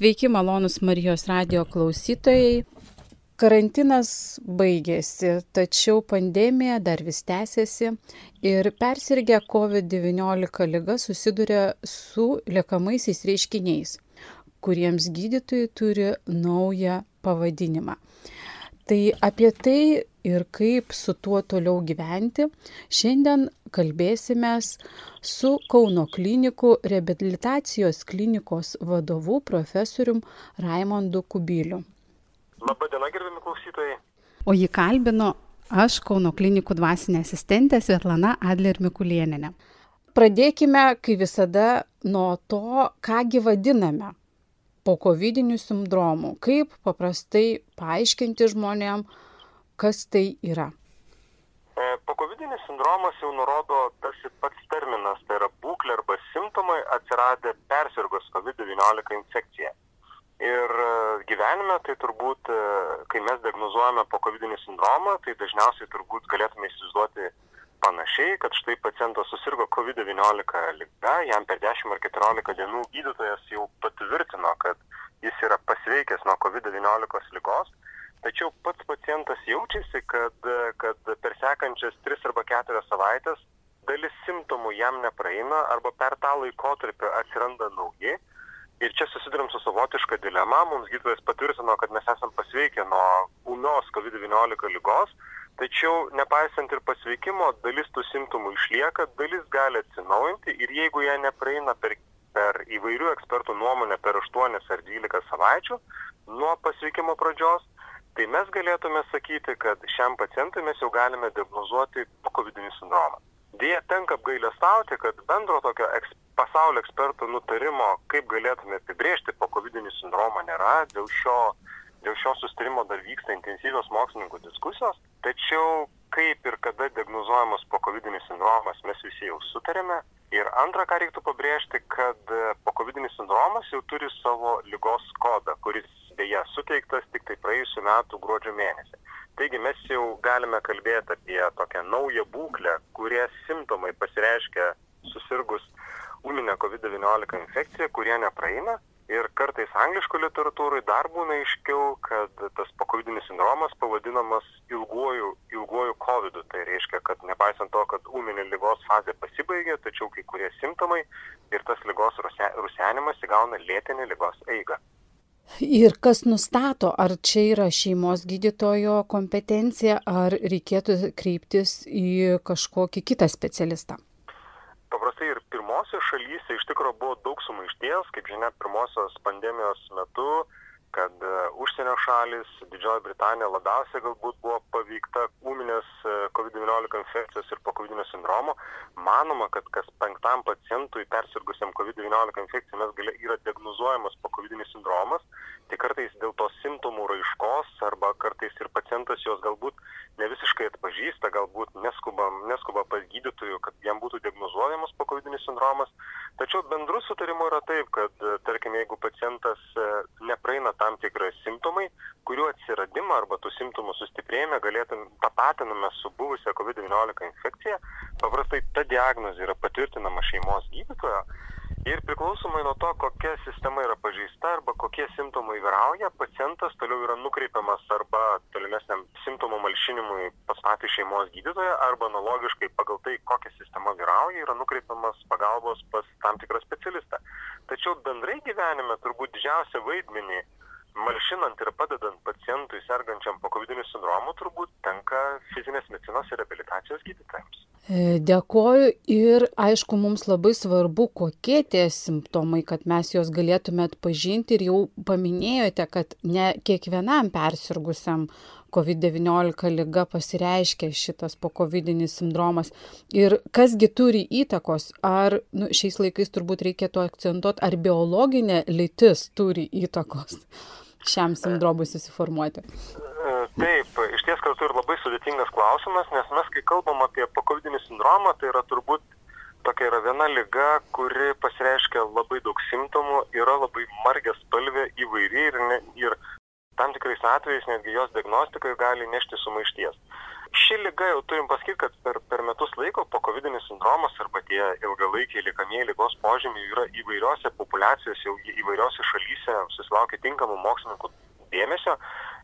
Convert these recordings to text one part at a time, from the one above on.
Sveiki, malonus Marijos radio klausytojai. Karantinas baigėsi, tačiau pandemija dar vis tęsiasi ir persirgę COVID-19 lyga susiduria su liekamaisiais reiškiniais, kuriems gydytojai turi naują pavadinimą. Tai apie tai ir kaip su tuo toliau gyventi, šiandien kalbėsime su Kauno klinikų reabilitacijos klinikos vadovu profesorium Raimondu Kubiliu. Labadiena, gerbimi klausytojai. O jį kalbino aš, Kauno klinikų dvasinė asistentė Svetlana Adler Mikulieninė. Pradėkime, kaip visada, nuo to, kągi vadiname po COVID sindromu. Kaip paprastai paaiškinti žmonėm, kas tai yra. E, Pokovidinis sindromas jau nurodo tarsi pats terminas, tai yra būklė arba simptomai atsiradę persirgus COVID-19 infekciją. Ir e, gyvenime tai turbūt, e, kai mes diagnozuojame pokovidinį sindromą, tai dažniausiai turbūt galėtume įsivaizduoti panašiai, kad štai pacientas susirgo COVID-19 lyga, jam per 10 ar 14 dienų gydytojas jau patvirtino, kad jis yra pasveikęs nuo COVID-19 lygos, tačiau pats pacientas jaučiasi, kad, kad per sekančias 3 arba 4 savaitės dalis simptomų jam nepraeina arba per tą laikotarpį atsiranda nauji. Ir čia susidurėm su savotiška dilema, mums gydytojas patvirtino, kad mes esame pasveikę nuo ūmios COVID-19 lygos, tačiau nepaisant ir pasveikimo, dalis tų simptomų išlieka, dalis gali atsinaujinti ir jeigu jie nepraeina per, per įvairių ekspertų nuomonę per 8 ar 12 savaičių nuo pasveikimo pradžios, tai mes galėtume sakyti, kad šiam pacientui mes jau galime diagnozuoti COVID sindromą. Dėja, tenka apgailestauti, kad bendro tokio eks, pasaulio ekspertų nutarimo, kaip galėtume apibriežti po COVID sindromą, nėra. Dėl šio, dėl šio sustarimo dar vyksta intensyvios mokslininkų diskusijos. Tačiau kaip ir kada diagnozuojamas po COVID sindromas, mes visi jau sutarėme. Ir antra, ką reiktų pabrėžti, kad po COVID sindromas jau turi savo lygos kodą, kuris beje suteiktas tik tai praėjusiu metu gruodžio mėnesį. Taigi mes jau galime kalbėti apie tokią naują būklę, kurie simptomai pasireiškia susirgus ūminę COVID-19 infekciją, kurie nepraeina. Ir kartais angliško literatūrai dar būna aiškiau, kad tas pokovidinis sindromas pavadinamas ilguoju, ilguoju COVID. -u. Tai reiškia, kad nepaisant to, kad ūminė lygos fazė pasibaigė, tačiau kai kurie simptomai ir tas lygos rusenimas įgauna lėtinį lygos eigą. Ir kas nustato, ar čia yra šeimos gydytojo kompetencija, ar reikėtų kreiptis į kažkokį kitą specialistą? Paprastai ir pirmosios šalyse iš tikrųjų buvo daug sumaišties, kaip žinia, pirmosios pandemijos metu, kad užsienio šalis, Didžioji Britanija labiausiai galbūt buvo paveikta ūminės COVID-19 infekcijos ir po COVID sindromo. Manoma, kad kas penktam pacientui persirgusiam COVID-19 infekcijai mes galia, yra diagnozuojamas po COVID sindromas tai kartais dėl tos simptomų raiškos arba kartais ir pacientas jos galbūt ne visiškai atpažįsta, galbūt neskuba, neskuba pas gydytojų, kad jam būtų diagnozuojamas pokovidinis sindromas. Tačiau bendru sutarimu yra taip, kad tarkim, jeigu pacientas e, nepraeina tam tikrai simptomai, kurių atsiradimą arba tų simptomų sustiprėjimą galėtum tapatiname su buvusia COVID-19 infekcija, paprastai ta diagnozė yra patvirtinama šeimos gydytojo ir priklausomai nuo to kokia sistema yra pažeista arba kokie simptomai vyrauja pacientas toliau yra nukreipiamas arba tolimesniam simptomų malšinimui pas patį šeimos gydytoją arba analogiškai pagal tai kokia sistema vyrauja yra nukreipiamas pagalbos pas tam tikrą specialistą. Tačiau bendrai gyvenime turbūt didžiausią vaidmenį malšinant ir padedant pacientui sergančiam pokovidiniu sindromu turbūt tenka fizinės medicinos ir reabilitacijos gydytojams. E, dėkoju ir aišku, mums labai svarbu, kokie tie simptomai, kad mes juos galėtume atpažinti ir jau paminėjote, kad ne kiekvienam persirgusiam COVID-19 lyga pasireiškia šitas pokovidinis sindromas. Ir kasgi turi įtakos, ar nu, šiais laikais turbūt reikėtų akcentuoti, ar biologinė lytis turi įtakos šiam sindromui susiformuoti? Taip, iš ties kartu ir labai sudėtingas klausimas, nes mes, kai kalbam apie pakovidinį sindromą, tai yra turbūt tokia yra viena lyga, kuri pasireiškia labai daug simptomų, yra labai margės spalvė, įvairi ir, ne, ir tam tikrai tikrais atvejais netgi jos diagnostikai gali nešti sumaišties. Ši lyga jau turim pasakyti, kad per, per metus laiko po COVID sindromas arba tie ilgalaikiai liekamieji lygos požymiai yra įvairiose populiacijose, jau įvairiose šalyse susilaukia tinkamų mokslininkų dėmesio.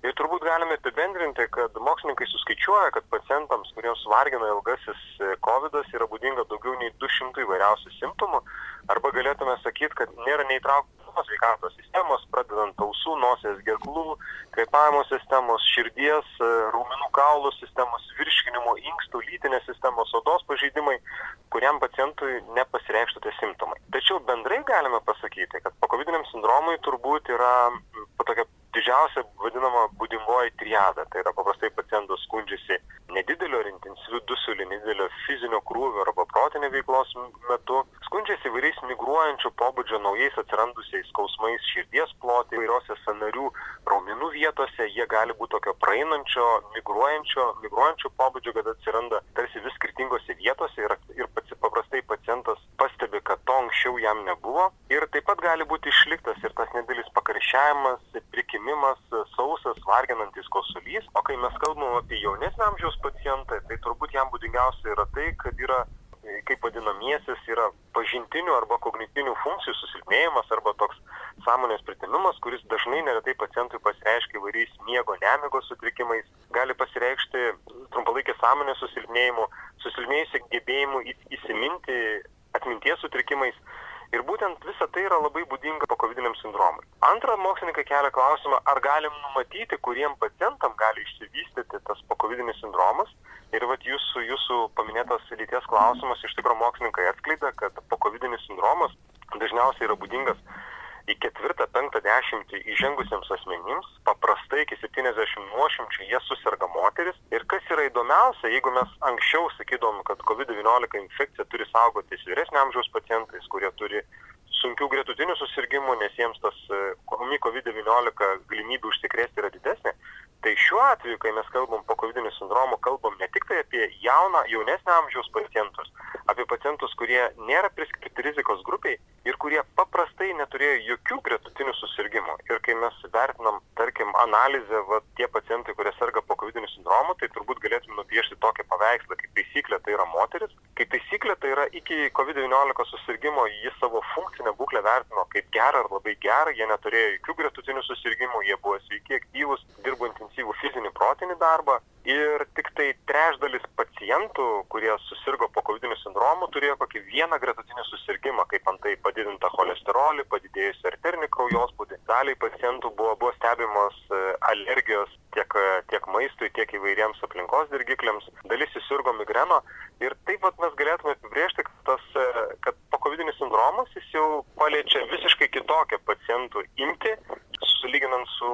Ir turbūt galime apibendrinti, kad mokslininkai suskaičiuoja, kad pacientams, kuriems vargina ilgasis COVID, yra būdinga daugiau nei 200 įvairiausių simptomų. Arba galėtume sakyti, kad nėra neįtraukta visos sveikatos sistemos, pradedant ausų, nosies, gerklų, kvepavimo sistemos, širdies, e, raumenų kaulų sistemos, virškinimo, inkstų, lytinės sistemos, odos pažeidimai, kuriam pacientui nepasireikštų tie simptomai. Tačiau bendrai galime pasakyti, kad po COVID sindromui turbūt yra tokia didžiausia vadinama būdingoji triada. Tai yra paprastai pacientas skundžiasi nedideliu ar intensyviu dusuliu, nedidelio fizinio krūvio arba protinio veiklos metu, skundžiasi įvairiais migruojančio pobūdžio naujais atsirandusiais skausmais širdies plotai, įvairiose sanarių raumenų vietose, jie gali būti tokio praeinančio, migruojančio, migruojančio pobūdžio, kad atsiranda tarsi vis skirtingose vietose ir, ir paprastai pacientas pastebi, kad to anksčiau jam nebuvo. Ir taip pat gali būti išliktas ir tas nedidelis pakarščiavimas, prikimimas, sausas, varginantis kosulys. O kai mes kalbam apie jaunesnio amžiaus pacientą, tai turbūt jam būdingiausia yra tai, kad yra kaip vadinamiesis yra pažintinių arba kognityvinių funkcijų susilpnėjimas arba toks sąmonės pritemimas, kuris dažnai neretai pacientui pasireiškia įvairiais miego nemigos sutrikimais, gali pasireikšti trumpalaikį sąmonės susilpnėjimu, susilpnėjusi gebėjimu įsiminti atminties sutrikimais. Ir būtent visa tai yra labai būdinga COVID sindromui. Antra, mokslininkai kelia klausimą, ar galim numatyti, kuriem pacientam gali išsivystyti tas COVID sindromas Ir vat jūsų, jūsų paminėtas lyties klausimas iš tikrųjų mokslininkai atskleidė, kad pokovidinis sindromas dažniausiai yra būdingas į ketvirtą, penktą dešimtį įžengusiems asmenims, paprastai iki 70 nuošimčių jie susirga moteris. Ir kas yra įdomiausia, jeigu mes anksčiau sakydom, kad COVID-19 infekcija turi saugotis vyresnio amžiaus pacientais, kurie turi sunkių gretutinių susirgymų, nes jiems tas e, COVID-19 galimybė užsikrėsti yra didesnė, Tai šiuo atveju, kai mes kalbam po COVID sindromo, kalbam ne tik tai apie jauną, jaunesnio amžiaus pacientus, apie pacientus, kurie nėra priskirti rizikos grupiai ir kurie paprastai neturėjo jokių gretutinių susirgymų. Ir kai mes vertinam, tarkim, analizę, va, tie pacientai, kurie serga po COVID sindromu, tai turbūt galėtume nupiešti tokį paveikslą, kaip taisyklė tai yra moteris. Kaip taisyklė tai yra iki COVID-19 susirgymo jis savo funkcinę būklę vertino kaip gerą ar labai gerą, jie neturėjo jokių gretutinių susirgymų, jie buvo sveiki, aktyvūs, dirbo intensyvų fizinį protinį darbą ir tik tai trečdalis pacientų, kurie susirgo po COVID sindromu, turėjo kokį vieną gretutinį susirgymą, kaip antai padidintą cholesterolį, padidėjusi arterinį kraujospūdį. Daliai pacientų buvo, buvo stebimos e, alergijos tiek, e, tiek maistui, tiek įvairiems aplinkos dirgikliams. Dalis susirgo migreno ir taip pat mes galėtume apibriežti, kad, tas, e, kad po COVID sindromas jis jau paliečia visiškai kitokią pacientų imti, sulyginant su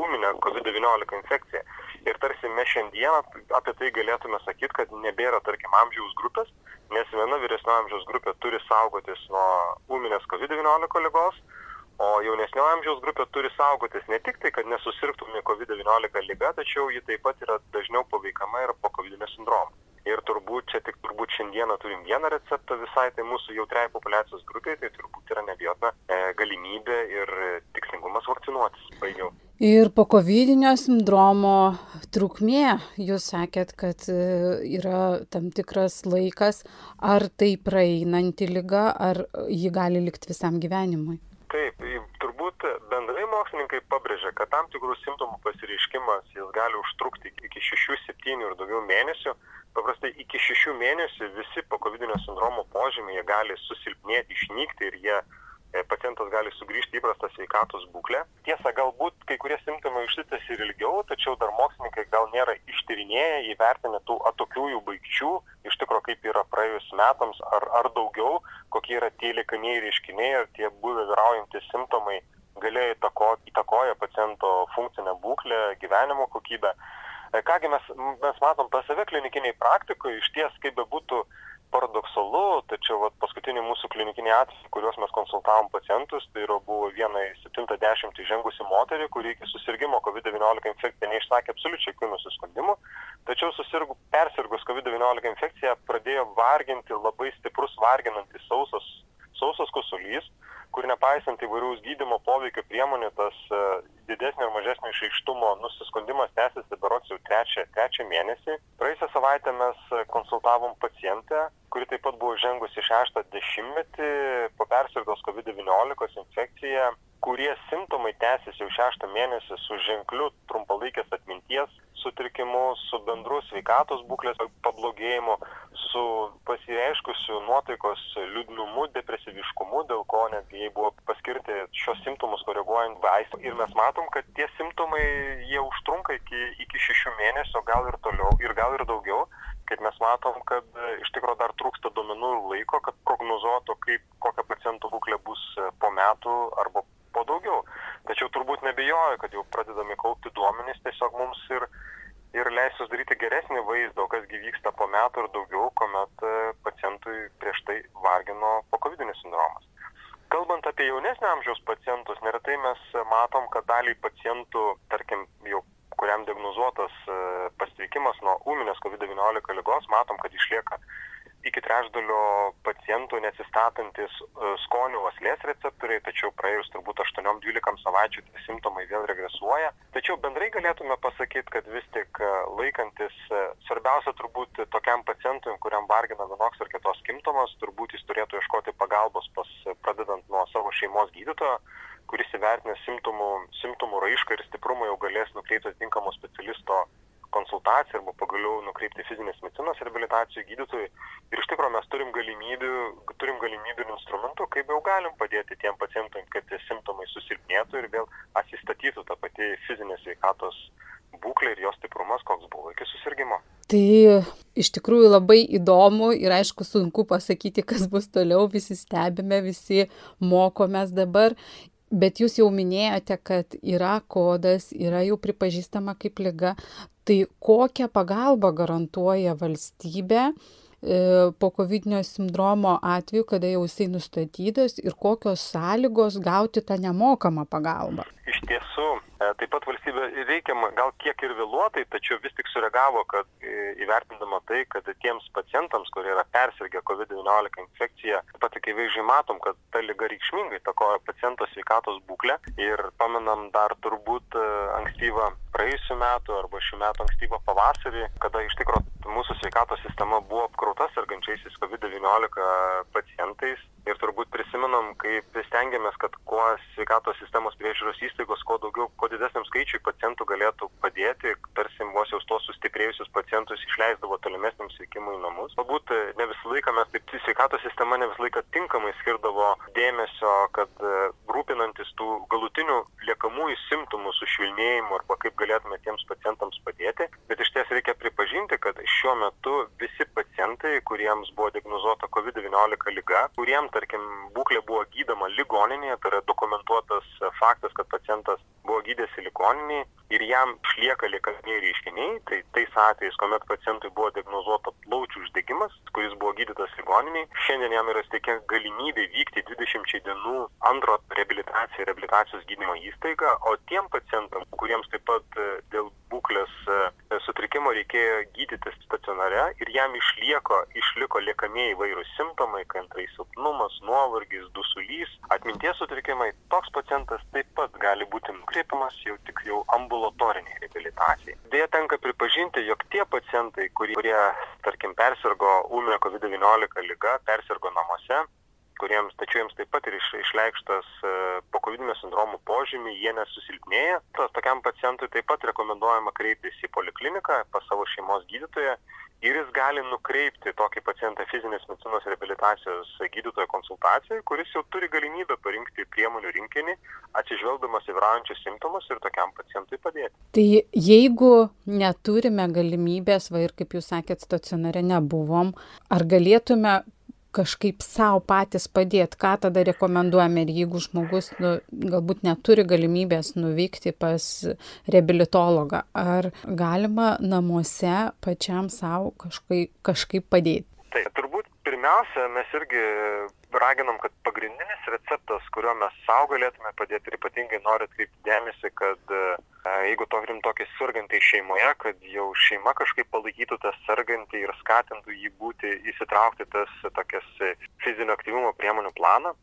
ūminė COVID-19 infekcija. Ir tarsi mes šiandieną apie tai galėtume sakyti, kad nebėra, tarkim, amžiaus grupės, nes viena vyresnio amžiaus grupė turi saugotis nuo ūminės COVID-19 lygos, o jaunesnio amžiaus grupė turi saugotis ne tik tai, kad nesusirgtume COVID-19 lyga, tačiau ji taip pat yra dažniau paveikama ir po COVID sindromu. Ir turbūt čia tik turbūt šiandieną turim vieną receptą visai tai mūsų jautriai populacijos grupiai, tai turbūt yra nebijotna e, galimybė ir tikslingumas vakcinuotis. Baigiau. Ir po COVID sindromo trukmė, jūs sakėt, kad e, yra tam tikras laikas, ar tai praeinanti lyga, ar ji gali likti visam gyvenimui? Taip, turbūt bendrai mokslininkai pabrėžia, kad tam tikrų simptomų pasireiškimas jis gali užtrukti iki 6-7 ir daugiau mėnesių paprastai iki šešių mėnesių visi po kovidinio sindromo požymiai gali susilpnėti, išnykti ir jie e, pacientas gali sugrįžti į įprastą sveikatos būklę. Tiesa, galbūt kai kurie simptomai užsitęs ir ilgiau, tačiau dar mokslininkai gal nėra ištyrinėję, įvertinę tų atokiųjų baigčių, iš tikrųjų kaip yra praėjus metams ar, ar daugiau, kokie yra tie liekamieji reiškiniai ar tie buvę vyraujantis simptomai galėjo įtako, įtakoja paciento funkcinę būklę, gyvenimo kokybę. E, kągi mes, mes matom pas save klinikiniai praktikoje, iš ties kaip bebūtų paradoksalu, tačiau vat, paskutiniai mūsų klinikiniai atvejai, kuriuos mes konsultavom pacientus, tai yra buvo viena 70 žengusi moterį, kuri iki susirgymo COVID-19 infekcija neišsakė absoliučiai jokių nusiskundimų, tačiau susirgu, persirgus COVID-19 infekcija pradėjo varginti labai stiprus varginantis sausas, sausas kosulys, kur nepaisant įvairiaus gydymo poveikio priemonių, tas e, didesnio ir mažesnio išaištumo nusiskundimas tęsiasi berots jau trečią, trečią mėnesį. Praėjusią savaitę mes konsultavom pacientę, kuri taip pat buvo žengusi šeštą dešimtmetį po persirgos COVID-19 infekcija kurie simptomai tęsiasi jau šeštą mėnesį su ženkliu trumpalaikės atminties sutrikimu, su bendru sveikatos būklės pablogėjimu, su pasireiškusiu nuotaikos liūdnumu, depresyviškumu, dėl ko netgi jai buvo paskirti šios simptomus koreguojant vaistų. Ir mes matom, kad tie simptomai jie užtrunka iki, iki šešių mėnesių, gal ir toliau, ir gal ir daugiau kaip mes matom, kad iš tikrųjų dar trūksta duomenų ir laiko, kad prognozuotų, kaip kokia paciento būklė bus po metų arba po daugiau. Tačiau turbūt nebejoju, kad jau pradedami kaupti duomenys tiesiog mums ir, ir leis susidaryti geresnį vaizdą, kas vyksta po metų ir daugiau, kuomet e, pacientui prieš tai vargino pokovidinis sindromas. Kalbant apie jaunesnio amžiaus pacientus, neretai mes matom, kad daliai pacientų, tarkim, jau kuriam diagnozuotas e, pasveikimas nuo ūminės COVID-19 lygos, matom, kad išlieka iki trečdalio pacientų nesistatantis e, skonio uoslės receptoriai, tačiau praėjus turbūt 8-12 savaičių tie simptomai vėl regresuoja. Tačiau bendrai galėtume pasakyti, kad vis tik e, laikantis, e, svarbiausia turbūt tokiam pacientui, kuriam vargina vienoks ar kitos simptomas, turbūt jis turėtų ieškoti pagalbos pas, pradedant nuo savo šeimos gydytojo kuris įvertinęs simptomų, simptomų raišką ir stiprumą jau galės nukreipti atitinkamo specialisto konsultaciją arba pagaliau nukreipti fizinės medicinos reabilitacijų gydytojui. Ir iš tikrųjų mes turim galimybių, turim galimybių ir instrumentų, kaip jau galim padėti tiem pacientam, kad tie simptomai susilpnėtų ir vėl atsistatytų ta pati fizinė sveikatos būklė ir jos stiprumas, koks buvo iki susirgymo. Tai iš tikrųjų labai įdomu ir aišku sunku pasakyti, kas bus toliau, visi stebime, visi mokomės dabar Bet jūs jau minėjote, kad yra kodas, yra jau pripažįstama kaip lyga. Tai kokią pagalbą garantuoja valstybė e, po COVID sindromo atveju, kada jau jisai nustatytas ir kokios sąlygos gauti tą nemokamą pagalbą? Iš tiesų, taip pat valstybė reikiamą, gal kiek ir vėluotai, tačiau vis tik sureagavo, kad e, įvertindama tai, kad tiems pacientams, kurie yra persirgę COVID-19 infekciją, pat akivaizdžiai matom, kad ta lyga reikšmingai takoja paciento sveikatos būklę. Ir pamenam dar turbūt e, ankstyvą praėjusiu metu arba šių metų ankstyvą pavasarį, kada iš tikrųjų mūsų sveikatos sistema buvo apkrauta sergančiaisiais COVID-19 pacientais ir turbūt prisimenam, kaip stengiamės, kad kuo sveikatos sistemos priežiūros įstaigos, kuo daugiau, kuo didesniam skaičiui pacientų galėtų padėti, tarsi vos jau tos sustiprėjusius pacientus išleisdavo tolimesniam sveikimui į namus. Galbūt e, ne visą laiką mes taip, sveikatos sistema ne visą laiką tinkamai skirdavo dėmesio, kad e, rūpinantis tų galutinių liekamųjų simptomų sušvilnėjimų arba kaip galėtume tiems pacientams padėti. Bet iš ties reikia pripažinti, kad šiuo metu visi pacientai, kuriems buvo diagnozuota COVID-19 lyga, kuriems, tarkim, būklė buvo gydoma ligoninėje, tai yra dokumentuotas faktas, kad pacientas buvo gydėsi ligoniniai ir jam išlieka liekamieji reiškiniai, tai tais atvejais, kuomet pacientui buvo diagnozuota plaučių uždegimas, kuris buvo gydytas ligoniniai, šiandien jam yra steikia galimybė vykti 20 dienų antro reabilitaciją, reabilitacijos gydymo įstaigą, o tiem pacientam, kuriems taip pat e, dėl būklės e, sutrikimo reikėjo gydytis stacionare ir jam išlieko, išliko liekamieji vairūs simptomai, kantrai silpnumas, nuovargis, dusulys, atminties sutrikimai, toks pacientas taip pat gali būti nukreipiamas jau tik jau ambulatoriniai reabilitacijai. Deja, tenka pripažinti, jog tie pacientai, kurie, tarkim, persirgo ūmio COVID-19 lyga, persirgo namuose, kuriems, tačiau jiems taip pat ir iš, išleikštas e, pokovidinio sindromo požymiai, jie nesusilpnėja. Tas tokiam pacientui taip pat rekomenduojama kreiptis į polikliniką pas savo šeimos gydytoją ir jis gali nukreipti tokį pacientą fizinės medicinos reabilitacijos gydytojo konsultacijai, kuris jau turi galimybę parinkti priemonių rinkinį, atsižvelgdamas į vyraujančius simptomus ir tokiam pacientui padėti. Tai jeigu neturime galimybės, va ir kaip jūs sakėt, stacionare nebuvom, ar galėtume kažkaip savo patys padėti, ką tada rekomenduojame ir jeigu žmogus nu, galbūt neturi galimybės nuvykti pas reabilitologą, ar galima namuose pačiam savo kažkaip, kažkaip padėti? Tai turbūt pirmiausia, mes irgi raginam, kad pagrindinis receptas, kuriuo mes savo galėtume padėti ir ypatingai noriu atkreipti dėmesį, kad uh, jeigu turim tokį sergantį šeimoje, kad jau šeima kažkaip palaikytų tą sergantį ir skatintų jį būti, įsitraukti tas tokias fizinio aktyvumo priemonių planą,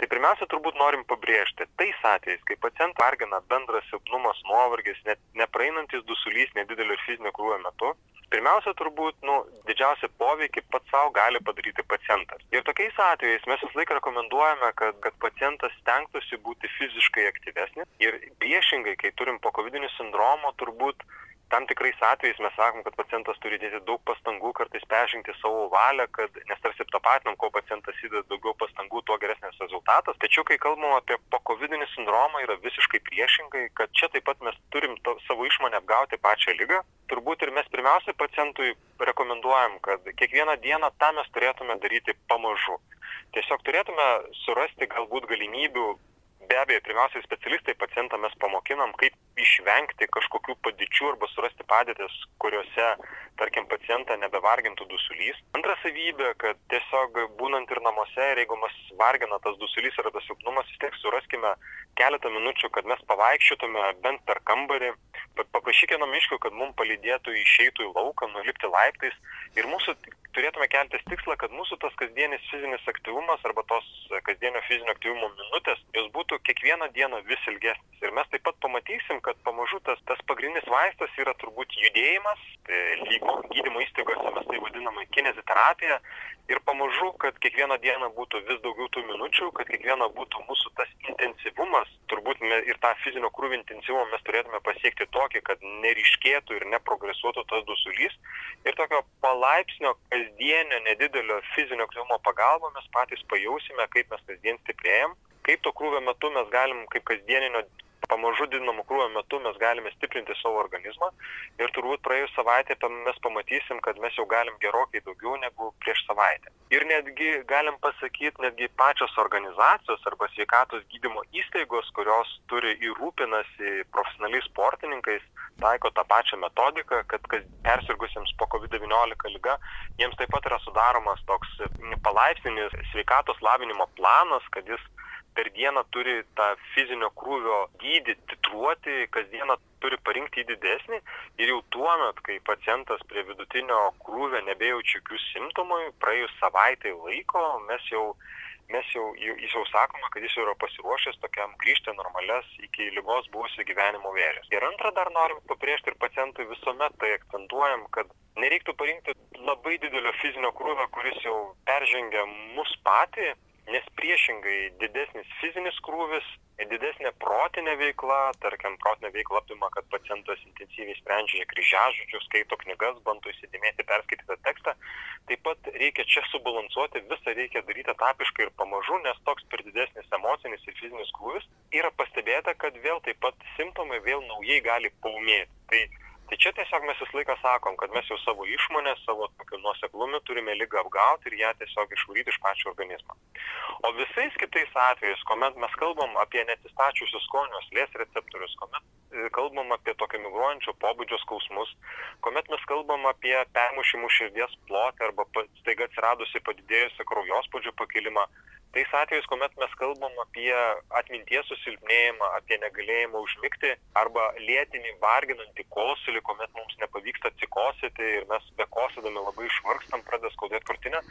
tai pirmiausia turbūt norim pabrėžti, tais atvejais, kai pacientą vargina bendras silpnumas, nuovargis, net nepraeinantis dusulys nedidelio fizinio krūvio metu, pirmiausia turbūt nu, didžiausią poveikį pats savo gali padaryti pacientas. Ir tokiais atvejais mes visą laiką rekomenduojame, kad, kad pacientas stengtųsi būti fiziškai aktyvesnis. Ir priešingai, kai turim po COVID sindromo, turbūt tam tikrais atvejais mes sakom, kad pacientas turi dėti daug pastangų, kartais peržengti savo valią, kad, nes tarsi tapatinam, kuo pacientas įdeda daugiau pastangų, tuo geresnis rezultatas. Tačiau, kai kalbam apie pokovidinį sindromą, yra visiškai priešingai, kad čia taip pat mes turim to, savo išmonę apgauti pačią lygą. Turbūt ir mes pirmiausiai pacientui rekomenduojam, kad kiekvieną dieną tą mes turėtume daryti pamažu. Tiesiog turėtume surasti galbūt galimybių be abejo pirmiausiai specialistai pacientą mes pamokinam kaip išvengti kažkokių padėčių arba surasti padėtis kuriose tarkim pacientą nebevargintų dusulys. Antra savybė kad tiesiog būnant ir namuose ir jeigu mus vargina tas dusulys arba silpnumas vis tiek suraskime keletą minučių kad mes pavaikščiotume bent per kambarį. Paprašykime namiškių kad mum palydėtų išeitų į lauką nulipti laiptais. Ir mūsų turėtume keltis tikslą, kad mūsų tas kasdienis fizinis aktyvumas arba tos kasdienio fizinio aktyvumo minutės, jos būtų kiekvieną dieną vis ilgesnis. Ir mes taip pat pamatysim, kad pamažu tas, tas pagrindinis vaistas yra turbūt judėjimas, tai lygo gydymo įstaigose mes tai vadiname kineziterapija. Ir pamažu, kad kiekvieną dieną būtų vis daugiau tų minučių, kad kiekviena būtų mūsų tas intensyvumas, turbūt me, ir tą fizinio krūvį intensyvumą mes turėtume pasiekti tokį, kad neriškėtų ir neprogresuotų tas dusulys. Ir tokio palaipsnio kasdienio nedidelio fizinio aktyvumo pagalba mes patys pajausime, kaip mes kasdien stiprėjam, kaip to krūvio metu mes galim kaip kasdieninio pamažu didinamo krūvio metu mes galime stiprinti savo organizmą ir turbūt praėjus savaitę mes pamatysim, kad mes jau galim gerokai daugiau negu prieš savaitę. Ir netgi galim pasakyti, netgi pačios organizacijos arba sveikatos gydymo įstaigos, kurios turi įrūpinasi profesionaliais sportininkais, taiko tą pačią metodiką, kad persirgusiems po COVID-19 lyga, jiems taip pat yra sudaromas toks palaipsninis sveikatos lavinimo planas, kad jis per dieną turi tą fizinio krūvio dydį titruoti, kasdieną turi parinkti jį didesnį ir jau tuo met, kai pacientas prie vidutinio krūvio nebejaučia jokių simptomų, praėjus savaitai laiko mes jau mes jau, jis jau sakoma, kad jis jau yra pasiruošęs tokiam grįžti normales iki lygos buvusio gyvenimo vėžės. Ir antrą dar norim pabrėžti ir pacientui visuomet tai akcentuojam, kad nereiktų parinkti labai didelio fizinio krūvio, kuris jau peržengia mus patį, nes priešingai didesnis fizinis krūvis didesnė protinė veikla tarkim protinė veikla apima kad pacientas intensyviai sprendžia kryžiažodžius skaito knygas bando įsidėmėti perskaitytą tekstą. Taip pat reikia čia subalansuoti visa reikia daryti etapiškai ir pamažu nes toks per didesnis emocinis ir fizinis krūvis yra pastebėta kad vėl taip pat simptomai vėl naujai gali paūmėti. Tai tai čia tiesiog mes visą laiką sakom kad mes jau savo išmone savo tokiu nuoseklumu turime ligą apgauti ir ją tiesiog išvaryti iš pačio organizmo. O visais kitais atvejais kuomet mes kalbam apie neatsistačiusius skonio uoslės receptorius kuomet e, kalbam apie tokio migruojančio pobūdžio skausmus kuomet mes kalbam apie permušimus širdies plote arba staiga atsiradusį padidėjusį kraujospūdžio pakilimą tais atvejais kuomet mes kalbam apie atminties susilpnėjimą apie negalėjimą užmigti arba lėtinį varginantį kosulį kuomet mums nepavyksta atsikosėti ir mes bekosėdami labai išvargstam pradeda skaudėt krūtinę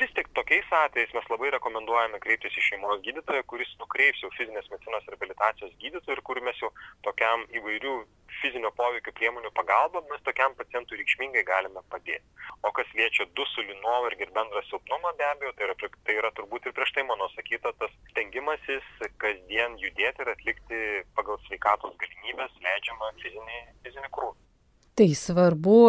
vis tik tokiais atvejais mes labai rekomenduojame kreiptis į šeimos gydytoją kuris nukreips jau fizinės medicinos reabilitacijos gydytoją ir kur mes jau tokiam įvairių fizinio poveikio priemonių pagalba mes tokiam pacientui reikšmingai galime padėti. O kas liečia dusulį, nuovargį ir bendrą silpnumą, be abejo, tai yra, tai yra turbūt ir prieš tai mano sakyta, tas stengimasis kasdien judėti ir atlikti pagal sveikatos galimybės leidžiamą fizinį, fizinį krūvį. Tai svarbu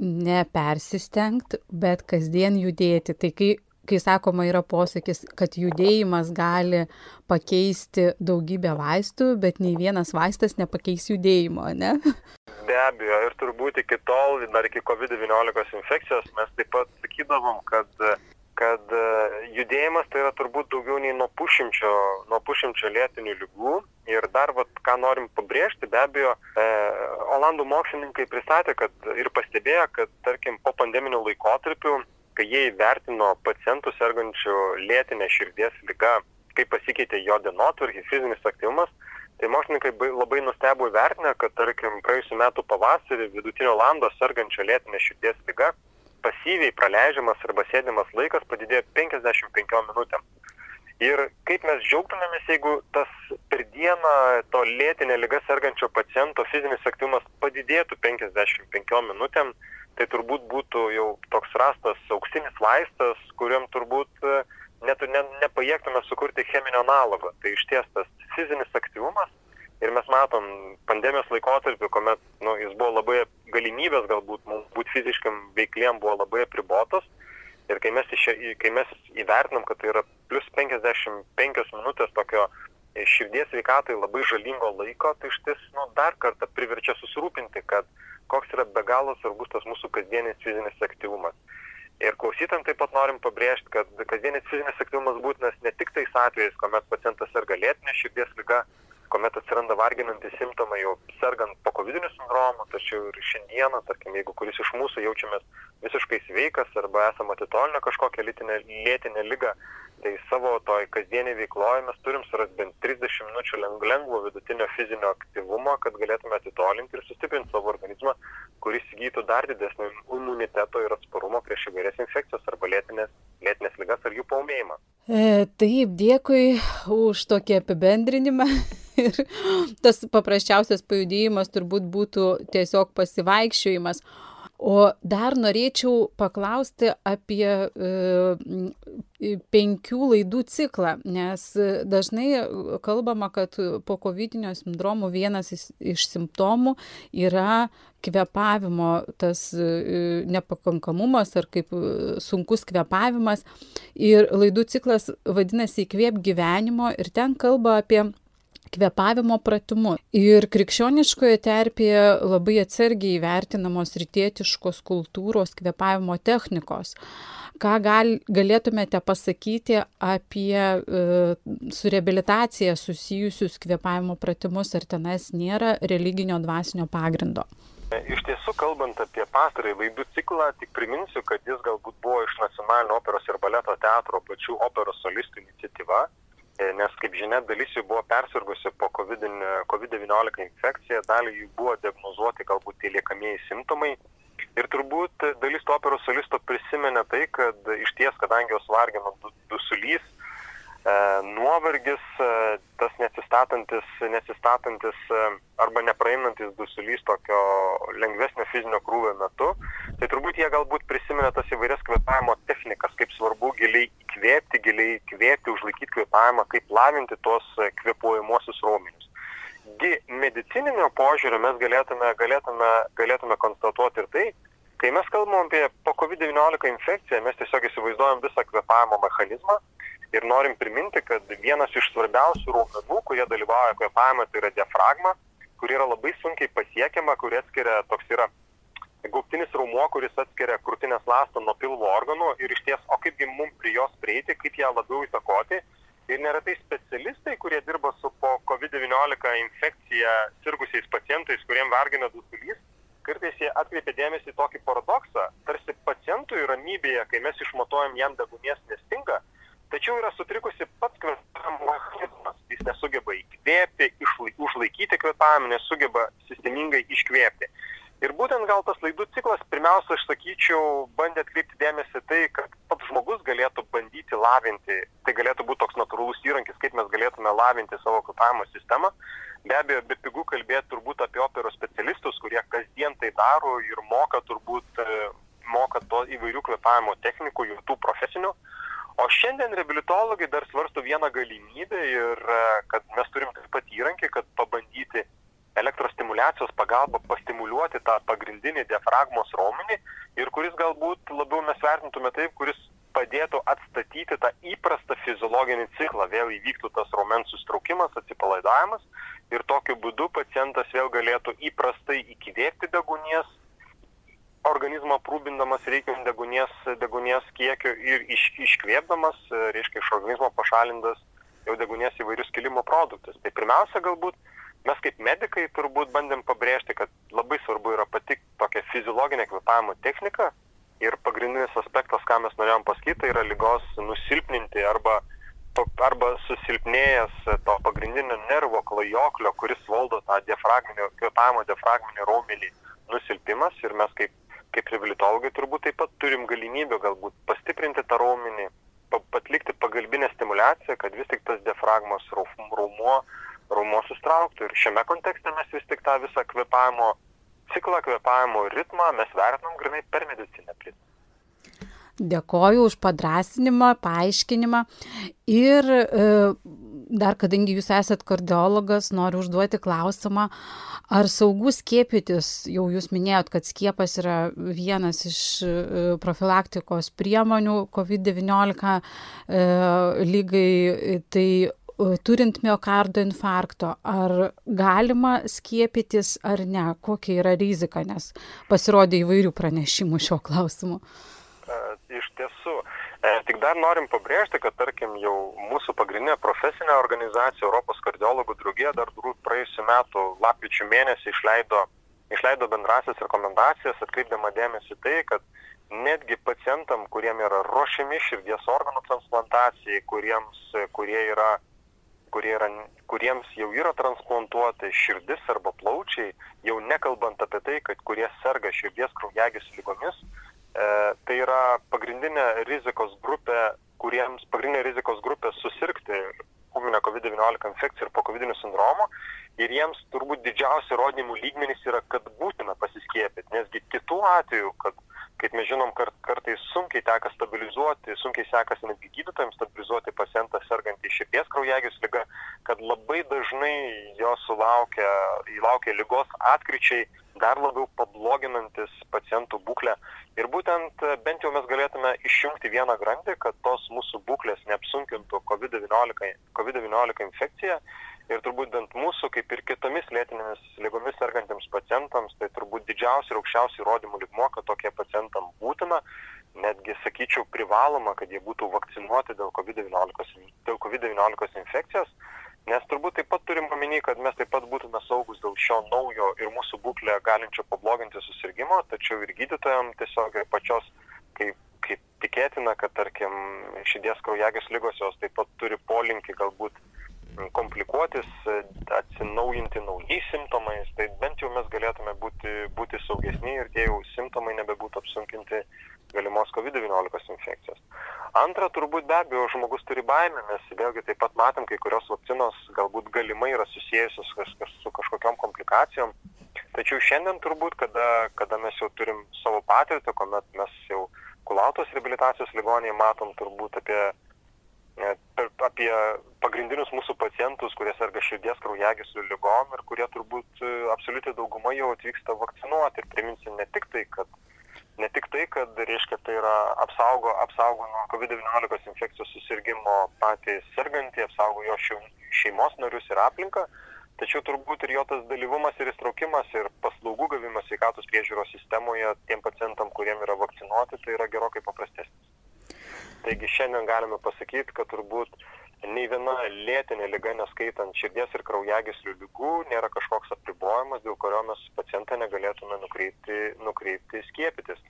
nepersistengti, bet kasdien judėti. Tai kai kai sakoma yra posakis, kad judėjimas gali pakeisti daugybę vaistų, bet nei vienas vaistas nepakeis judėjimo, ne? Be abejo, ir turbūt iki tol, dar iki COVID-19 infekcijos, mes taip pat sakydavom, kad, kad judėjimas tai yra turbūt daugiau nei nuo pušimčio, nuo pušimčio lėtinių lygų. Ir dar, vat, ką norim pabrėžti, be abejo, e, Olandų mokslininkai pristatė kad, ir pastebėjo, kad, tarkim, po pandeminių laikotarpių kai jie įvertino pacientų sergančių lėtinė širdies lyga, kaip pasikeitė jo dienotvarkė, fizinis aktyvumas, Tai mokslininkai labai nustebo įvertinę, kad, tarkim, praėjusiu metu pavasarį vidutinio lando sergančio lėtinė širdies lyga pasyviai praleidžiamas arba sėdimas laikas padidėjo 55 minutėm. Ir kaip mes džiaugtumėmės, jeigu tas per dieną to lėtinė lyga sergančio paciento fizinis aktyvumas padidėtų 55 minutėm, tai turbūt būtų jau toks rastas auksinis vaistas, kuriam turbūt net ne, nepajėgtume sukurti cheminio analogo. Tai iš ties tas fizinis aktyvumas ir mes matom pandemijos laikotarpiu, kuomet nu, jis buvo labai galimybės galbūt mums būti fiziškam veikliem buvo labai apribotos. Ir kai mes, iš, kai mes įvertinam, kad tai yra plus 55 minutės tokio širdies veikatai labai žalingo laiko, tai iš ties nu, dar kartą priverčia susirūpinti, kad koks yra be galo svarbus tas mūsų kasdienis fizinis aktyvumas. Ir klausytam taip pat norim pabrėžti, kad kasdienis fizinis aktyvumas būtinas ne tik tais atvejais, kuomet pacientas serga lėtinė širdies lyga, kuomet atsiranda varginantys simptomai jau sergant po kovidiniu sindromu, tačiau ir šiandieną, tarkim, jeigu kuris iš mūsų jaučiamės visiškai sveikas arba esame atitolinę kažkokią lytinę, lėtinę lygą, tai savo toj kasdieniai veikloje mes turim surasti bent 30 minučių lengvo vidutinio fizinio aktyvumo, kad galėtume atitolinti ir sustiprinti savo organizmą, kuris įgytų dar didesnį imuniteto ir atsparumo prieš įvairias infekcijas arba lėtinės, lėtinės lygas ar jų paumėjimą. E, taip, dėkui už tokį apibendrinimą. Ir tas paprasčiausias pajudėjimas turbūt būtų tiesiog pasivaikščiojimas. O dar norėčiau paklausti apie e, penkių laidų ciklą, nes dažnai kalbama, kad po COVID sindromo vienas iš simptomų yra kvepavimo tas e, nepakankamumas ar kaip sunkus kvepavimas. Ir laidų ciklas vadinasi įkvėp gyvenimo ir ten kalba apie kvepavimo pratimu. Ir krikščioniškoje terpėje labai atsargiai įvertinamos rytietiškos kultūros kvepavimo technikos. Ką gal, galėtumėte pasakyti apie e, su reabilitacija susijusius kvepavimo pratimus, ar tenais nėra religinio dvasinio pagrindo? Iš tiesų, kalbant apie pastarąjį laidų ciklą, tik priminsiu, kad jis galbūt buvo iš nacionalinio operos ir baleto teatro pačių operos solistų iniciatyva nes kaip žinia, dalis jų buvo persirgusi po COVID-19 infekciją, dalį jų buvo diagnozuoti galbūt tie liekamieji simptomai. Ir turbūt dalis to operos solisto prisimenė tai, kad iš ties, kadangi jos vargino dusulys, e, nuovargis, e, tas nesistatantis, nesistatantis e, arba nepraeinantis dusulys tokio lengvesnio fizinio krūvio metu, tai turbūt jie galbūt prisiminė tas įvairias kvepavimo technikas, kaip svarbu giliai įkvėpti, giliai įkvėpti, užlaikyti kvepavimą, kaip lavinti tuos kvepuojamuosius raumenius. Gi medicininio požiūrio mes galėtume, galėtume, galėtume konstatuoti ir tai, kai mes kalbam apie po COVID-19 infekciją, mes tiesiog įsivaizduojam visą kvepavimo mechanizmą, ir norim priminti, kad vienas iš svarbiausių raumenų, kurie dalyvauja kvėpavime, tai yra diafragma, kuri yra labai sunkiai pasiekiama, kuri atskiria toks yra gaubtinis raumuo, kuris atskiria krūtinės lastą nuo pilvo organų ir iš ties, o kaipgi mums prie jos prieiti, kaip ją labiau įtakoti. Ir neretai specialistai, kurie dirba su po COVID-19 infekcija sirgusiais pacientais, kuriem vargina dusulys, kartais jie atkreipia dėmesį į tokį paradoksą, tarsi pacientui ramybėje, kai mes išmatuojam jam degunės nestinga, tačiau yra sutrikusi pats kvėpavimo mechanizmas. Jis nesugeba įkvėpti, užlaikyti kvėpavimą, nesugeba sistemingai iškvėpti. Ir būtent gal tas laidų ciklas, pirmiausia, aš sakyčiau, bandė atkreipti dėmesį tai, kad pats žmogus galėtų bandyti lavinti, tai galėtų būti toks natūralus įrankis, kaip mes galėtume lavinti savo kvėpavimo sistemą. Be abejo, be pigų kalbėti turbūt apie operos specialistus, kurie kasdien tai daro ir moka turbūt, moka to įvairių kvėpavimo technikų, jų tų profesinių. O šiandien reabilitologai dar svarsto vieną galimybę ir e, kad mes turim taip pat įrankį, kad pabandyti elektros stimulacijos pagalba pastimuliuoti tą pagrindinį diafragmos raumenį ir kuris galbūt labiau mes vertintume taip, kuris padėtų atstatyti tą įprastą fiziologinį ciklą, vėl įvyktų tas raumens sustraukimas, atsipalaidavimas ir tokiu būdu pacientas vėl galėtų įprastai įkvėpti degunies, organizmą aprūpindamas reikiamų degunės, degunės kiekiu ir iš, iškvėpdamas, reiškia, iš organizmo pašalindas jau degunės įvairius kilimo produktus. Tai pirmiausia, galbūt mes kaip medikai turbūt bandėm pabrėžti, kad labai svarbu yra pati tokia fiziologinė kvepavimo technika ir pagrindinis aspektas, ką mes norėjom pasakyti, tai yra lygos nusilpninti arba arba susilpnėjęs to pagrindinio nervo klajoklio, kuris valdo tą diafragminio, kvėpavimo diafragminį raumenį nusilpimas ir mes kaip, kaip reabilitologai turbūt taip pat turim galimybę galbūt pastiprinti tą raumenį, patlikti pagalbinę stimulaciją, kad vis tik tas diafragmos raumuo, raumuo sustrauktų. Ir šiame kontekste mes vis tik tą visą kvėpavimo ciklą, kvėpavimo ritmą mes vertinam grinai per medicinę prizmę. Dėkoju už padrasinimą, paaiškinimą. Ir e, dar, kadangi jūs esat kardiologas, noriu užduoti klausimą, ar saugu skiepytis, jau jūs minėjot, kad skiepas yra vienas iš e, profilaktikos priemonių COVID-19 e, lygai, tai turint miocardo infarkto, ar galima skiepytis ar ne, kokia yra rizika, nes pasirodė įvairių pranešimų šiuo klausimu. Iš tiesų, e, tik dar norim pabrėžti, kad tarkim jau mūsų pagrindinė profesinė organizacija Europos kardiologų draugija dar praėjusiu metu lapkričio mėnesį išleido, išleido bendrasias rekomendacijas, atkreipdama dėmesį tai, kad netgi pacientam, kuriem yra ruošiami širdies organų transplantacijai, kuriems, kurie yra, kurie yra, kuriems jau yra transplantuoti širdis arba plaučiai, jau nekalbant apie tai, kad kurie serga širdies kraujagys lygomis, E, tai yra pagrindinė rizikos grupė, kuriems pagrindinė rizikos grupė susirgti ūminę COVID-19 infekciją ir po COVID sindromo. Ir jiems turbūt didžiausi įrodymų lygmenys yra, kad būtina pasiskiepyti, nesgi kitų atvejų, kad, kaip mes žinom, kart, kartais sunkiai teka stabilizuoti, sunkiai sekasi netgi gydytojams stabilizuoti pacientą sergantį širdies kraujagės lygą, kad labai dažnai jo sulaukia, įlaukia lygos atkryčiai, dar labiau pabloginantis pacientų būklę. Ir būtent bent jau mes galėtume išjungti vieną grandį, kad tos mūsų būklės neapsunkintų COVID-19 COVID infekciją. Ir turbūt bent mūsų, kaip ir kitomis lėtinėmis lygomis sergantiems pacientams, tai turbūt didžiausia ir aukščiausia įrodymų ligmo, kad tokie pacientam būtina, netgi sakyčiau privaloma, kad jie būtų vakcinuoti dėl COVID-19 COVID infekcijos nes turbūt taip pat turim omeny kad mes taip pat būtume saugūs dėl šio naujo ir mūsų būklę galinčio pabloginti susirgimo tačiau ir gydytojam tiesiog ir pačios kaip kaip tikėtina kad tarkim širdies kraujagyslių ligos jos taip pat turi polinkį galbūt komplikuotis, atsinaujinti naujais simptomais, tai bent jau mes galėtume būti, būti saugesni ir tie jau simptomai nebebūtų apsunkinti galimos COVID-19 infekcijos. Antra, turbūt be abejo, žmogus turi baimę, nes vėlgi taip pat matom, kai kurios vakcinos galbūt galimai yra susijusios su kažkokiam komplikacijom. Tačiau šiandien turbūt, kada, kada mes jau turim savo patirtį, kuomet mes jau kulautos rehabilitacijos ligonėje matom turbūt apie, apie pagrindinius mūsų pacientus, kurie serga širdies kraujagyslių lygom ir kurie turbūt e, absoliučiai dauguma jau atvyksta vakcinuoti. Ir priminsiu ne tik tai, kad ne tik tai, kad reiškia, tai yra apsaugo, apsaugo nuo COVID-19 infekcijos susirgymo patys sergantį, apsaugo jo šeimos narius ir aplinką, tačiau turbūt ir jo tas dalyvumas ir įstraukimas ir paslaugų gavimas sveikatos priežiūros sistemoje tiem pacientam, kuriem yra vakcinuoti, tai yra gerokai paprastesnis. Taigi šiandien galime pasakyti, kad turbūt nei viena lėtinė lyga, neskaitant širdies ir kraujagyslių lygų, nėra kažkoks apribojimas, dėl kurio mes pacientą negalėtume nukreipti, nukreipti skiepytis.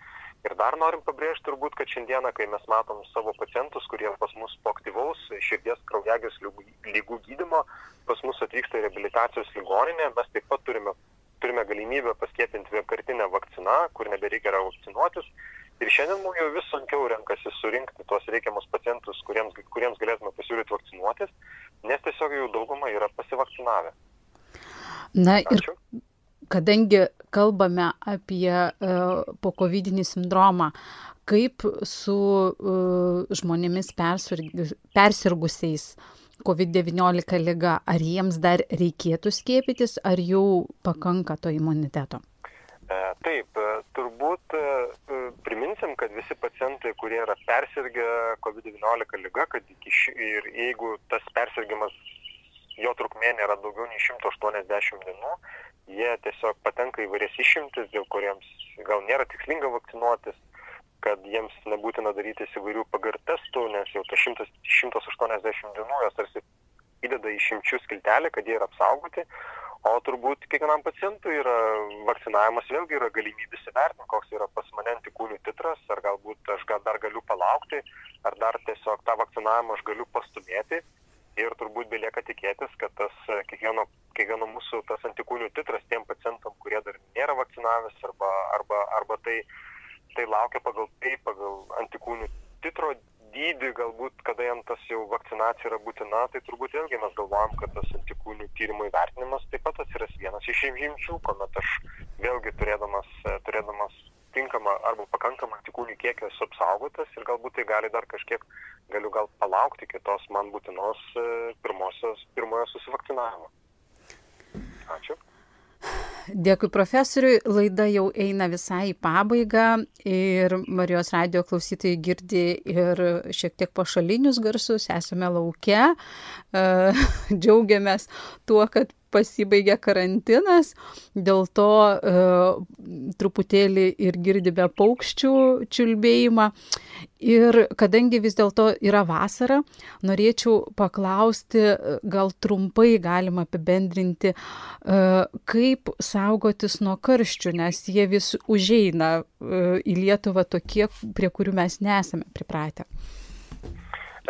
Ir dar norim pabrėžti turbūt, kad šiandieną, kai mes matom savo pacientus, kurie pas mus po aktyvaus širdies kraujagyslių lygų gydimo, pas mus atvyksta į rehabilitacijos ligoninę, mes taip pat turime, turime galimybę paskiepinti vienkartinę vakciną, kur nebereikia vakcinuotis ir šiandien mum jau vis sunkiau renkasi surinkti tuos reikiamus pacientus, kuriems, kuriems galėtume pasiūlyti vakcinuotis, nes tiesiog jau dauguma yra pasivakcinavę. Na Ačiū. ir kadangi kalbame apie uh, pokovidinį sindromą, kaip su uh, žmonėmis persirgusiais COVID-19 lyga, ar jiems dar reikėtų skiepytis, ar jau pakanka to imuniteto? E, taip, turbūt e, priminsim, kad visi pacientai, kurie yra persirgę COVID-19 lyga, kad iki ši, ir jeigu tas persirgimas, jo trukmė nėra daugiau nei 180 dienų, jie tiesiog patenka į vairias išimtis, dėl kuriems gal nėra tikslinga vakcinuotis, kad jiems nebūtina darytis įvairių PGR testų, nes jau tas 100, 180 dienų jos tarsi įdeda išimčių skiltelį, kad jie yra apsaugoti, O turbūt kiekvienam pacientui yra vakcinavimas vėlgi yra galimybė įsivertinti, koks yra pas mane antikūnių titras, ar galbūt aš gal dar galiu palaukti, ar dar tiesiog tą vakcinavimą aš galiu pastumėti. Ir turbūt belieka tikėtis, kad tas kiekvieno, kiekvieno mūsų tas antikūnių titras tiem pacientam, kurie dar nėra vakcinavęs arba, arba, arba tai, tai laukia pagal tai, pagal antikūnių titro dydį galbūt kada jam tas jau vakcinacija yra būtina tai turbūt vėlgi mes galvojam kad tas antikūnių tyrimų įvertinimas taip pat atsiras vienas iš išimčių kuomet aš vėlgi turėdamas turėdamas tinkamą arba pakankamą antikūnių kiekį esu apsaugotas ir galbūt tai gali dar kažkiek galiu gal palaukti iki tos man būtinos e, pirmosios pirmojo susivakcinavimo. Ačiū Dėkui profesoriui, laida jau eina visai į pabaigą ir Marijos radio klausytojai girdi ir šiek tiek pašalinius garsus, esame laukia, e, džiaugiamės tuo, kad pasibaigė karantinas, dėl to e, truputėlį ir girdime paukščių čiulbėjimą. Ir kadangi vis dėlto yra vasara, norėčiau paklausti, gal trumpai galima apibendrinti, e, kaip saugotis nuo karščių, nes jie vis užeina e, į Lietuvą tokie, prie kurių mes nesame pripratę.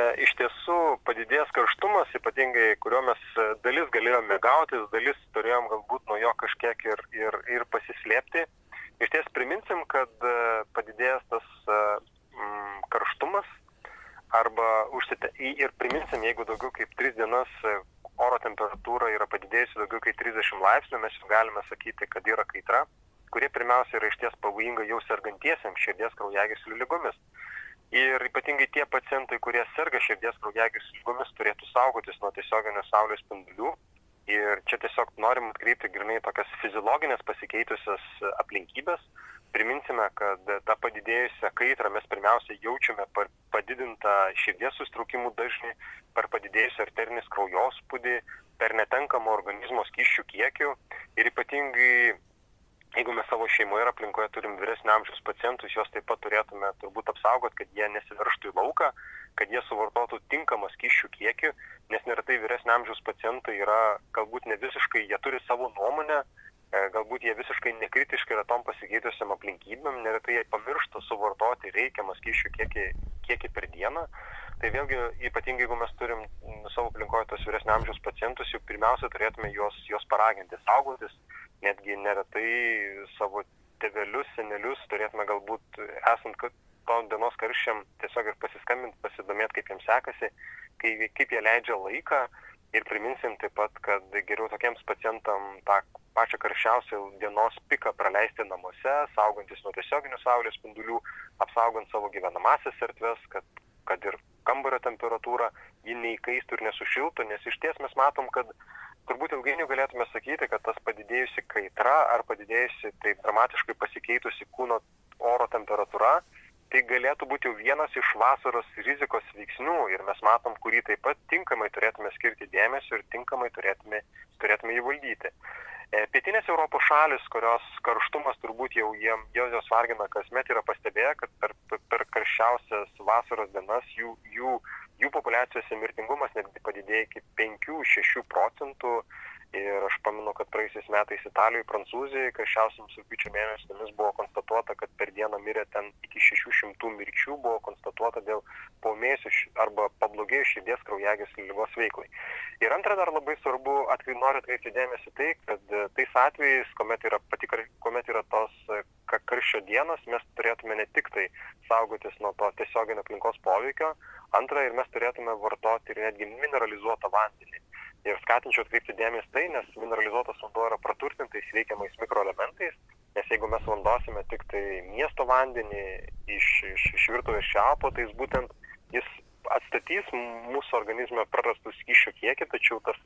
E, iš tiesų padidėjęs karštumas, ypatingai kurio mes e, dalis galėjome gautis, dalis turėjom galbūt nuo jo kažkiek ir, ir, ir pasislėpti. Iš ties priminsim, kad e, padidėjęs tas mm, karštumas arba užsite... ir priminsim, jeigu daugiau kaip 3 dienas oro temperatūra yra padidėjusi daugiau kaip 30 laipsnių, mes jau galime sakyti, kad yra kaitra, kurie pirmiausia yra išties pavojinga jau sergantiesiems širdies kraujagyslių lygomis ir ypatingai tie pacientai kurie serga širdies kraujagyslių ligomis turėtų saugotis nuo tiesioginių saulės spindulių. Ir čia tiesiog norim atkreipti grynai tokias fiziologines pasikeitusias aplinkybes priminsime kad tą padidėjusią kaitrą mes pirmiausia jaučiame per padidintą širdies susitraukimų dažnį per padidėjusį arterinį kraujospūdį per netenkamą organizmo skysčių kiekių ir ypatingai jeigu mes savo šeimoje ir aplinkoje turim vyresnio amžiaus pacientus juos taip pat turėtume turbūt apsaugot kad jie nesiveržtų į lauką kad jie suvartotų tinkamą skysčių kiekį nes neretai vyresnio amžiaus pacientai yra galbūt ne visiškai jie turi savo nuomonę e, galbūt jie visiškai nekritiški yra tom pasikeitusiom aplinkybėm neretai jie pamiršta suvartoti reikiamą skysčių kiekį kiekį per dieną. Tai vėlgi ypatingai jeigu mes turim savo aplinkoj tuos vyresnio amžiaus pacientus jau pirmiausia turėtume juos juos paraginti saugotis netgi neretai savo tėvelius, senelius turėtume galbūt esant tom dienos karščiam tiesiog ir pasiskambinti, pasidomėti, kaip jiems sekasi, kaip, kaip jie leidžia laiką. Ir priminsim taip pat, kad geriau tokiems pacientam tą pačią karščiausią dienos piką praleisti namuose, saugantis nuo tiesioginių saulės spindulių, apsaugant savo gyvenamasias erdves, kad, kad ir kambario temperatūra ji neįkaistų ir nesušiltų, nes iš ties mes matom, kad turbūt ilgainiui galėtume sakyti kad tas padidėjusi kaitra ar padidėjusi taip dramatiškai pasikeitusi kūno oro temperatūra tai galėtų būti jau vienas iš vasaros rizikos veiksnių. Ir mes matom kurį taip pat tinkamai turėtume skirti dėmesio ir tinkamai turėtume turėtume jį valdyti. E, Pietinės Europos šalis, kurios karštumas turbūt jau jiem, jos vargina kasmet, yra pastebėję, kad per, per karščiausias vasaros dienas jų, jų jų populiacijose mirtingumas netgi padidėjo iki penkių šešių procentų. Ir aš pamenu kad praėjusiais metais italijoj prancūzijoj karščiausiomis rugpjūčio mėnesiomis buvo konstatuota kad per dieną mirė ten iki šešių šimtų mirčių buvo konstatuota dėl paūmėjusių arba pablogėjus širdies kraujagyslių ligos veiklai. Ir antra dar labai svarbu atkrai noriu atkreipti dėmesį tai kad e, tais atvejais kuomet yra pati kuomet yra tos e, karščio dienos mes turėtume ne tik tai saugotis nuo tiesioginio aplinkos poveikio. Antra ir mes turėtume vartoti ir netgi mineralizuotą vandenį. Ir skatinčiau atkreipti dėmesį tai nes mineralizuotas vanduo yra praturtintais reikiamais mikroelementais nes jeigu mes naudosime tiktai miesto vandenį iš iš iš virtuvės čiaupo tai jis būtent jis atstatys mūsų organizme prarastų skysčių kiekį tačiau tas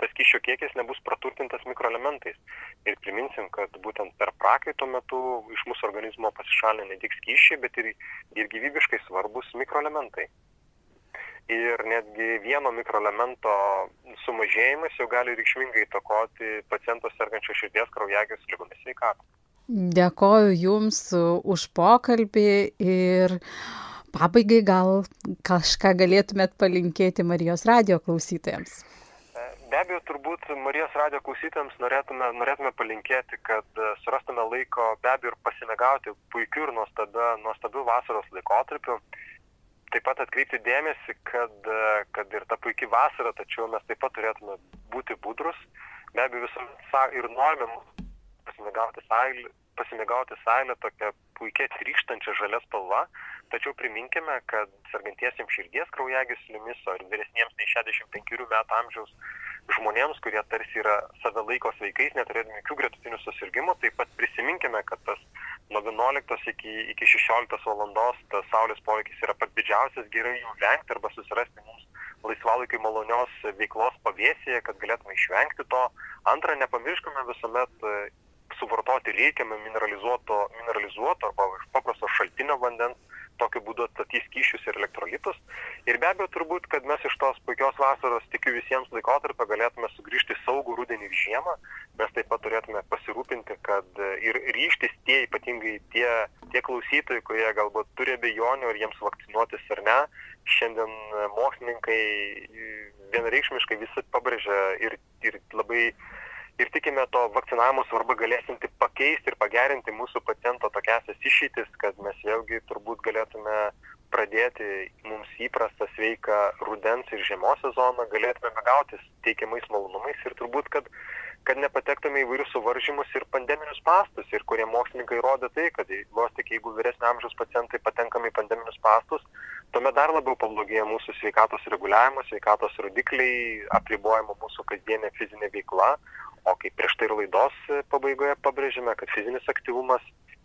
tas skysčio kiekis nebus praturtintas mikroelementais ir priminsim kad būtent per prakaito metu iš mūsų organizmo pasišalina ne tik skysčiai bet ir ir gyvybiškai svarbūs mikroelementai ir netgi vieno mikroelemento sumažėjimas jau gali reikšmingai įtakoti paciento sergančio širdies kraujagyslių ligomis sveikatą. Dėkoju Jums už pokalbį ir pabaigai gal kažką galėtumėt palinkėti Marijos radio klausytojams. Be abejo, turbūt Marijos radio klausytėms norėtume, norėtume palinkėti, kad e, surastume laiko be abejo ir pasimegauti puikiu ir nuostabiu vasaros laikotarpiu. Taip pat atkreipti dėmesį, kad, e, kad ir ta puikia vasara, tačiau mes taip pat turėtume būti budrus. Be abejo, visuomet ir norime pasimegauti sailį, pasimegauti sailę tokią puikia trykštančia žalia spalva, tačiau priminkime, kad sergantiesiems širdies kraujagyslėmis ar vyresniems nei 65 metų amžiaus žmonėms, kurie tarsi yra save laiko sveikais, neturėdami jokių gretutinių susirgymų, taip pat prisiminkime, kad tas nuo 11 iki, iki 16 valandos tas saulės poveikis yra pats didžiausias, gerai jų vengti arba susirasti mums laisvalaikiai malonios veiklos pavėsėje, kad galėtume išvengti to. Antra, nepamirškime visuomet suvartoti reikiamą mineralizuoto, mineralizuoto arba iš paprasto šaltinio vandens, tokiu būdu atstatys kyšius ir elektrolitus. Ir be abejo turbūt, kad mes iš tos puikios vasaros, tikiu visiems laikotarpio, galėtume sugrįžti saugų rudenį ir žiemą. Mes taip pat turėtume pasirūpinti, kad ir ryštis tie, ypatingai tie, tie klausytojai, kurie galbūt turi abejonių, ar jiems vakcinuotis ar ne. Šiandien mokslininkai vienareikšmiškai visi pabrėžia ir, ir labai ir tikime to vakcinavimo svarbą galėsinti pakeisti ir pagerinti mūsų paciento tokiasias išeitis, kad mes vėlgi turbūt galėtume pradėti mums įprastą sveiką rudens ir žiemos sezoną, galėtume gautis teikiamais malonumais ir turbūt, kad, kad nepatektume į vairius suvaržymus ir pandeminius pastus, ir kurie mokslininkai rodo tai, kad vos tik jeigu vyresnio amžiaus pacientai patenkame į pandeminius pastus, tuomet dar labiau pablogėja mūsų sveikatos reguliavimas, sveikatos rodikliai, apribojama mūsų kasdienė fizinė veikla, o kaip prieš tai ir laidos pabaigoje pabrėžėme, kad fizinis aktyvumas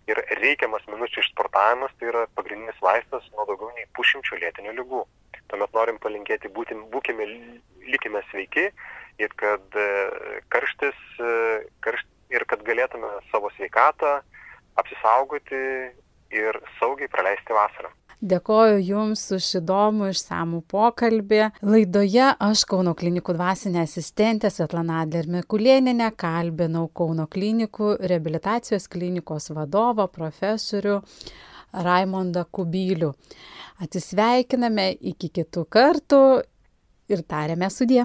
ir reikiamas minučių išsportavimas tai yra pagrindinis vaistas nuo daugiau nei pušimčio lėtinių lygų. Tuomet norim palinkėti būti, būkime, likime sveiki ir kad e, karštis e, karšt, ir kad galėtume savo sveikatą apsisaugoti ir saugiai praleisti vasarą. Dėkoju Jums už įdomų išsamų pokalbį. Laidoje aš Kauno klinikų dvasinė asistentė Svetlana Adler Mikulėninė kalbinau Kauno klinikų reabilitacijos klinikos vadovą profesorių Raimondą Kubilių. Atsisveikiname iki kitų kartų ir tariame sudie.